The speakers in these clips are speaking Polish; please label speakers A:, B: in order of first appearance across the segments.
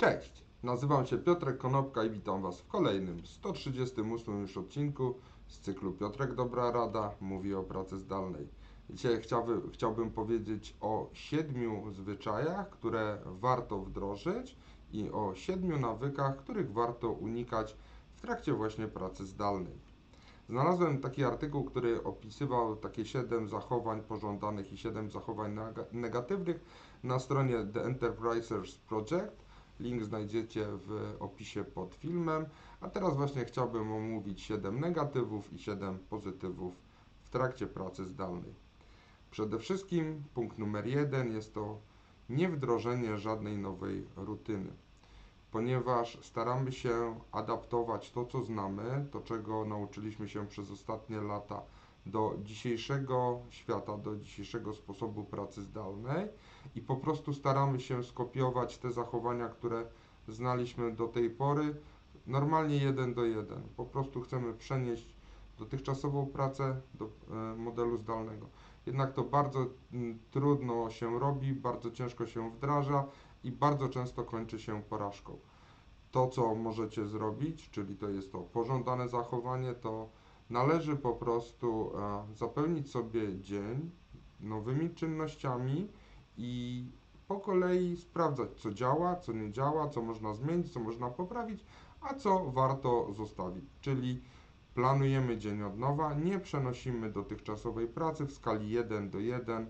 A: Cześć, nazywam się Piotrek Konopka i witam Was w kolejnym 138 już odcinku z cyklu Piotrek Dobra Rada mówi o pracy zdalnej. Dzisiaj chciałbym, chciałbym powiedzieć o siedmiu zwyczajach, które warto wdrożyć i o siedmiu nawykach, których warto unikać w trakcie właśnie pracy zdalnej. Znalazłem taki artykuł, który opisywał takie 7 zachowań pożądanych i 7 zachowań nega- negatywnych na stronie The Enterprisers Project. Link znajdziecie w opisie pod filmem. A teraz właśnie chciałbym omówić 7 negatywów i 7 pozytywów w trakcie pracy zdalnej. Przede wszystkim punkt numer jeden jest to niewdrożenie żadnej nowej rutyny ponieważ staramy się adaptować to, co znamy, to czego nauczyliśmy się przez ostatnie lata do dzisiejszego świata, do dzisiejszego sposobu pracy zdalnej i po prostu staramy się skopiować te zachowania, które znaliśmy do tej pory, normalnie jeden do jeden. Po prostu chcemy przenieść dotychczasową pracę do e, modelu zdalnego. Jednak to bardzo trudno się robi, bardzo ciężko się wdraża i bardzo często kończy się porażką. To, co możecie zrobić, czyli to jest to pożądane zachowanie, to należy po prostu e, zapełnić sobie dzień nowymi czynnościami i po kolei sprawdzać, co działa, co nie działa, co można zmienić, co można poprawić, a co warto zostawić. Czyli planujemy dzień od nowa, nie przenosimy dotychczasowej pracy w skali 1 do 1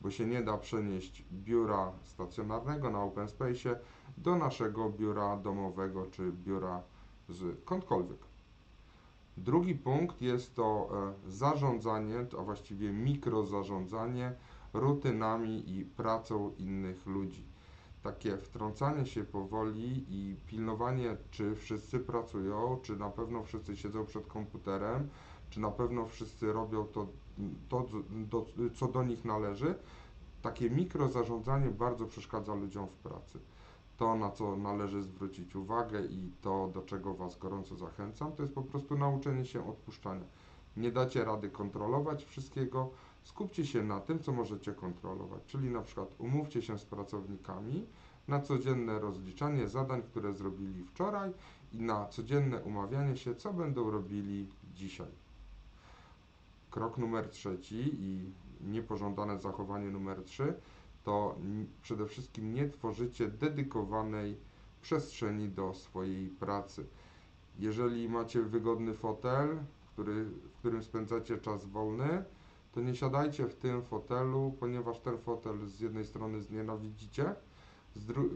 A: bo się nie da przenieść biura stacjonarnego na open space do naszego biura domowego czy biura skądkolwiek. Drugi punkt jest to e, zarządzanie, a właściwie mikrozarządzanie rutynami i pracą innych ludzi. Takie wtrącanie się powoli i pilnowanie, czy wszyscy pracują, czy na pewno wszyscy siedzą przed komputerem, czy na pewno wszyscy robią to, to do, co do nich należy, takie mikrozarządzanie bardzo przeszkadza ludziom w pracy. To, na co należy zwrócić uwagę i to, do czego Was gorąco zachęcam, to jest po prostu nauczenie się odpuszczania. Nie dacie rady kontrolować wszystkiego, skupcie się na tym, co możecie kontrolować, czyli na przykład umówcie się z pracownikami na codzienne rozliczanie zadań, które zrobili wczoraj i na codzienne umawianie się, co będą robili dzisiaj. Krok numer trzeci i niepożądane zachowanie numer trzy to przede wszystkim nie tworzycie dedykowanej przestrzeni do swojej pracy. Jeżeli macie wygodny fotel, który, w którym spędzacie czas wolny, to nie siadajcie w tym fotelu, ponieważ ten fotel z jednej strony znienawidzicie,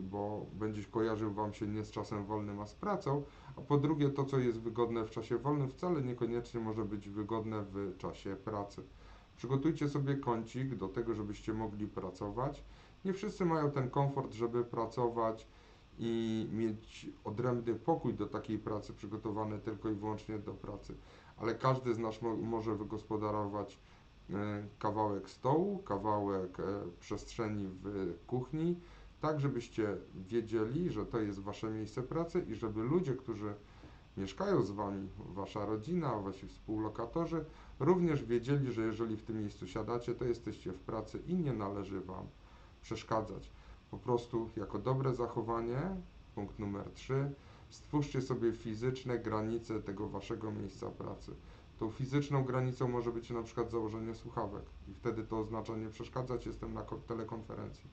A: bo będzie kojarzył Wam się nie z czasem wolnym, a z pracą, a po drugie to, co jest wygodne w czasie wolnym, wcale niekoniecznie może być wygodne w czasie pracy. Przygotujcie sobie kącik do tego, żebyście mogli pracować. Nie wszyscy mają ten komfort, żeby pracować i mieć odrębny pokój do takiej pracy, przygotowany tylko i wyłącznie do pracy. Ale każdy z nas mo może wygospodarować e, kawałek stołu, kawałek e, przestrzeni w kuchni, tak żebyście wiedzieli, że to jest wasze miejsce pracy i żeby ludzie, którzy mieszkają z wami, wasza rodzina, wasi współlokatorzy, również wiedzieli, że jeżeli w tym miejscu siadacie, to jesteście w pracy i nie należy wam przeszkadzać. Po prostu jako dobre zachowanie, punkt numer 3, stwórzcie sobie fizyczne granice tego waszego miejsca pracy. Tą fizyczną granicą może być na przykład założenie słuchawek i wtedy to oznacza nie przeszkadzać, jestem na telekonferencji.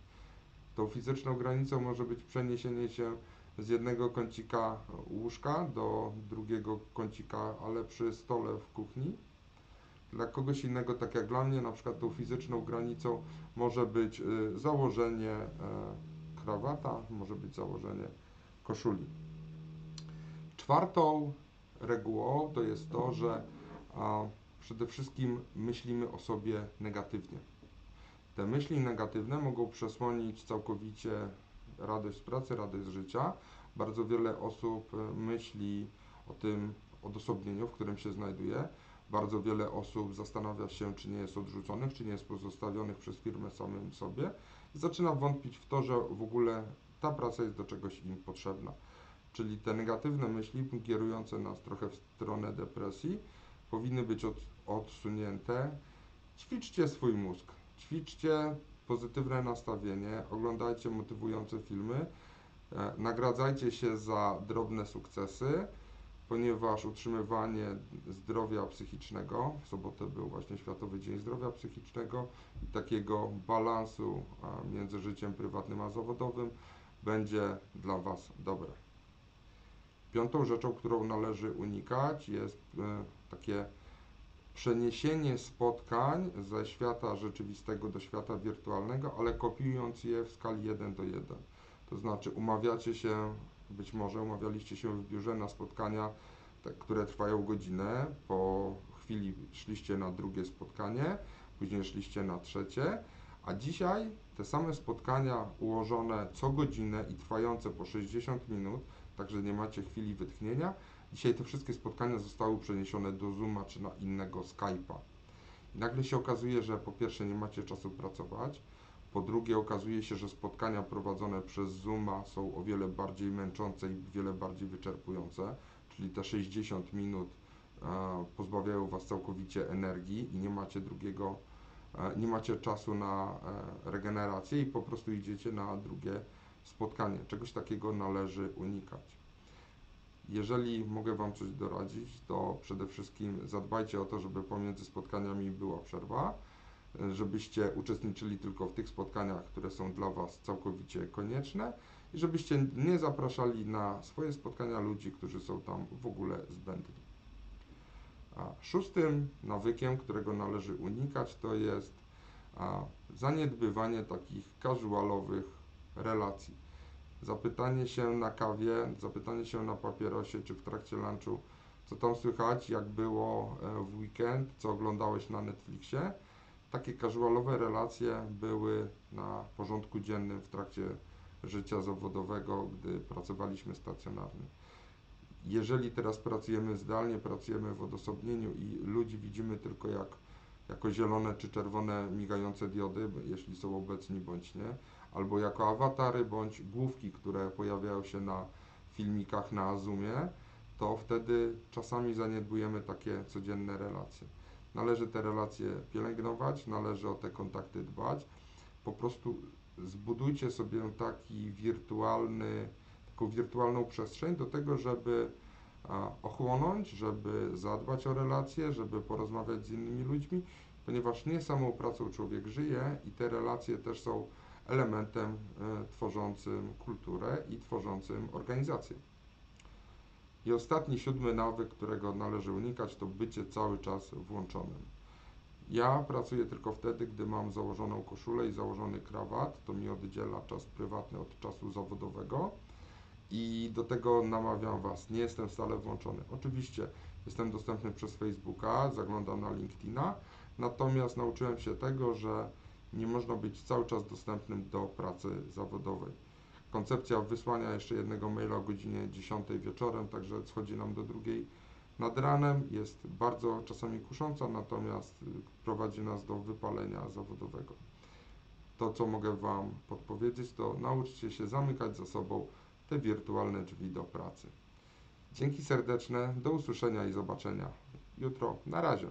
A: Tą fizyczną granicą może być przeniesienie się z jednego kącika łóżka do drugiego kącika, ale przy stole w kuchni. Dla kogoś innego, tak jak dla mnie, na przykład tą fizyczną granicą może być y, założenie e, krawata, może być założenie koszuli. Czwartą regułą to jest to, że przede wszystkim myślimy o sobie negatywnie. Te myśli negatywne mogą przesłonić całkowicie radość z pracy, radość z życia. Bardzo wiele osób e, myśli o tym odosobnieniu, w którym się znajduje. Bardzo wiele osób zastanawia się, czy nie jest odrzuconych, czy nie jest pozostawionych przez firmę samym sobie i zaczyna wątpić w to, że w ogóle ta praca jest do czegoś im potrzebna. Czyli te negatywne myśli kierujące nas trochę w stronę depresji powinny być od, odsunięte. Ćwiczcie swój mózg, ćwiczcie pozytywne nastawienie, oglądajcie motywujące filmy, E, Nagradzajcie się za drobne sukcesy, ponieważ utrzymywanie zdrowia psychicznego, w sobotę był właśnie Światowy Dzień Zdrowia Psychicznego i takiego balansu a, między życiem prywatnym a zawodowym będzie dla Was dobre. Piątą rzeczą, którą należy unikać jest e, takie przeniesienie spotkań ze świata rzeczywistego do świata wirtualnego, ale kopiując je w skali 1 do 1. To znaczy umawiacie się, być może umawialiście się w biurze na spotkania, te, które trwają godzinę, po chwili szliście na drugie spotkanie, później szliście na trzecie, a dzisiaj te same spotkania ułożone co godzinę i trwające po 60 minut, także nie macie chwili wytchnienia, Dzisiaj te wszystkie spotkania zostały przeniesione do Zooma czy na innego Skype'a. I nagle się okazuje, że po pierwsze nie macie czasu pracować, po drugie okazuje się, że spotkania prowadzone przez Zooma są o wiele bardziej męczące i wiele bardziej wyczerpujące, czyli te 60 minut e, pozbawiają Was całkowicie energii i nie macie drugiego, e, nie macie czasu na e, regenerację i po prostu idziecie na drugie spotkanie. Czegoś takiego należy unikać. Jeżeli mogę Wam coś doradzić, to przede wszystkim zadbajcie o to, żeby pomiędzy spotkaniami była przerwa, e, żebyście uczestniczyli tylko w tych spotkaniach, które są dla Was całkowicie konieczne i żebyście nie zapraszali na swoje spotkania ludzi, którzy są tam w ogóle zbędni. A szóstym nawykiem, którego należy unikać, to jest zaniedbywanie takich casualowych relacji zapytanie się na kawie, zapytanie się na papierosie czy w trakcie lunchu, co tam słychać, jak było e, w weekend, co oglądałeś na Netflixie. Takie casualowe relacje były na porządku dziennym w trakcie życia zawodowego, gdy pracowaliśmy stacjonarnie. Jeżeli teraz pracujemy zdalnie, pracujemy w odosobnieniu i ludzi widzimy tylko jak, jako zielone czy czerwone migające diody, jeśli są obecni bądź nie, albo jako awatary, bądź główki, które pojawiają się na filmikach na Zoomie, to wtedy czasami zaniedbujemy takie codzienne relacje. Należy te relacje pielęgnować, należy o te kontakty dbać. Po prostu zbudujcie sobie taki wirtualny, taką wirtualną przestrzeń do tego, żeby ochłonąć, żeby zadbać o relacje, żeby porozmawiać z innymi ludźmi, ponieważ nie samą pracą człowiek żyje i te relacje też są elementem e, tworzącym kulturę i tworzącym organizację. I ostatni, siódmy nawyk, którego należy unikać, to bycie cały czas włączonym. Ja pracuję tylko wtedy, gdy mam założoną koszulę i założony krawat. To mi oddziela czas prywatny od czasu zawodowego. I do tego namawiam Was. Nie jestem stale włączony. Oczywiście jestem dostępny przez Facebooka, zaglądam na LinkedIna. Natomiast nauczyłem się tego, że nie można być cały czas dostępnym do pracy zawodowej. Koncepcja wysłania jeszcze jednego maila o godzinie 10 wieczorem, także schodzi nam do drugiej nad ranem, jest bardzo czasami kusząca, natomiast y, prowadzi nas do wypalenia zawodowego. To, co mogę Wam podpowiedzieć, to nauczcie się zamykać za sobą te wirtualne drzwi do pracy. Dzięki serdeczne, do usłyszenia i zobaczenia jutro. Na razie.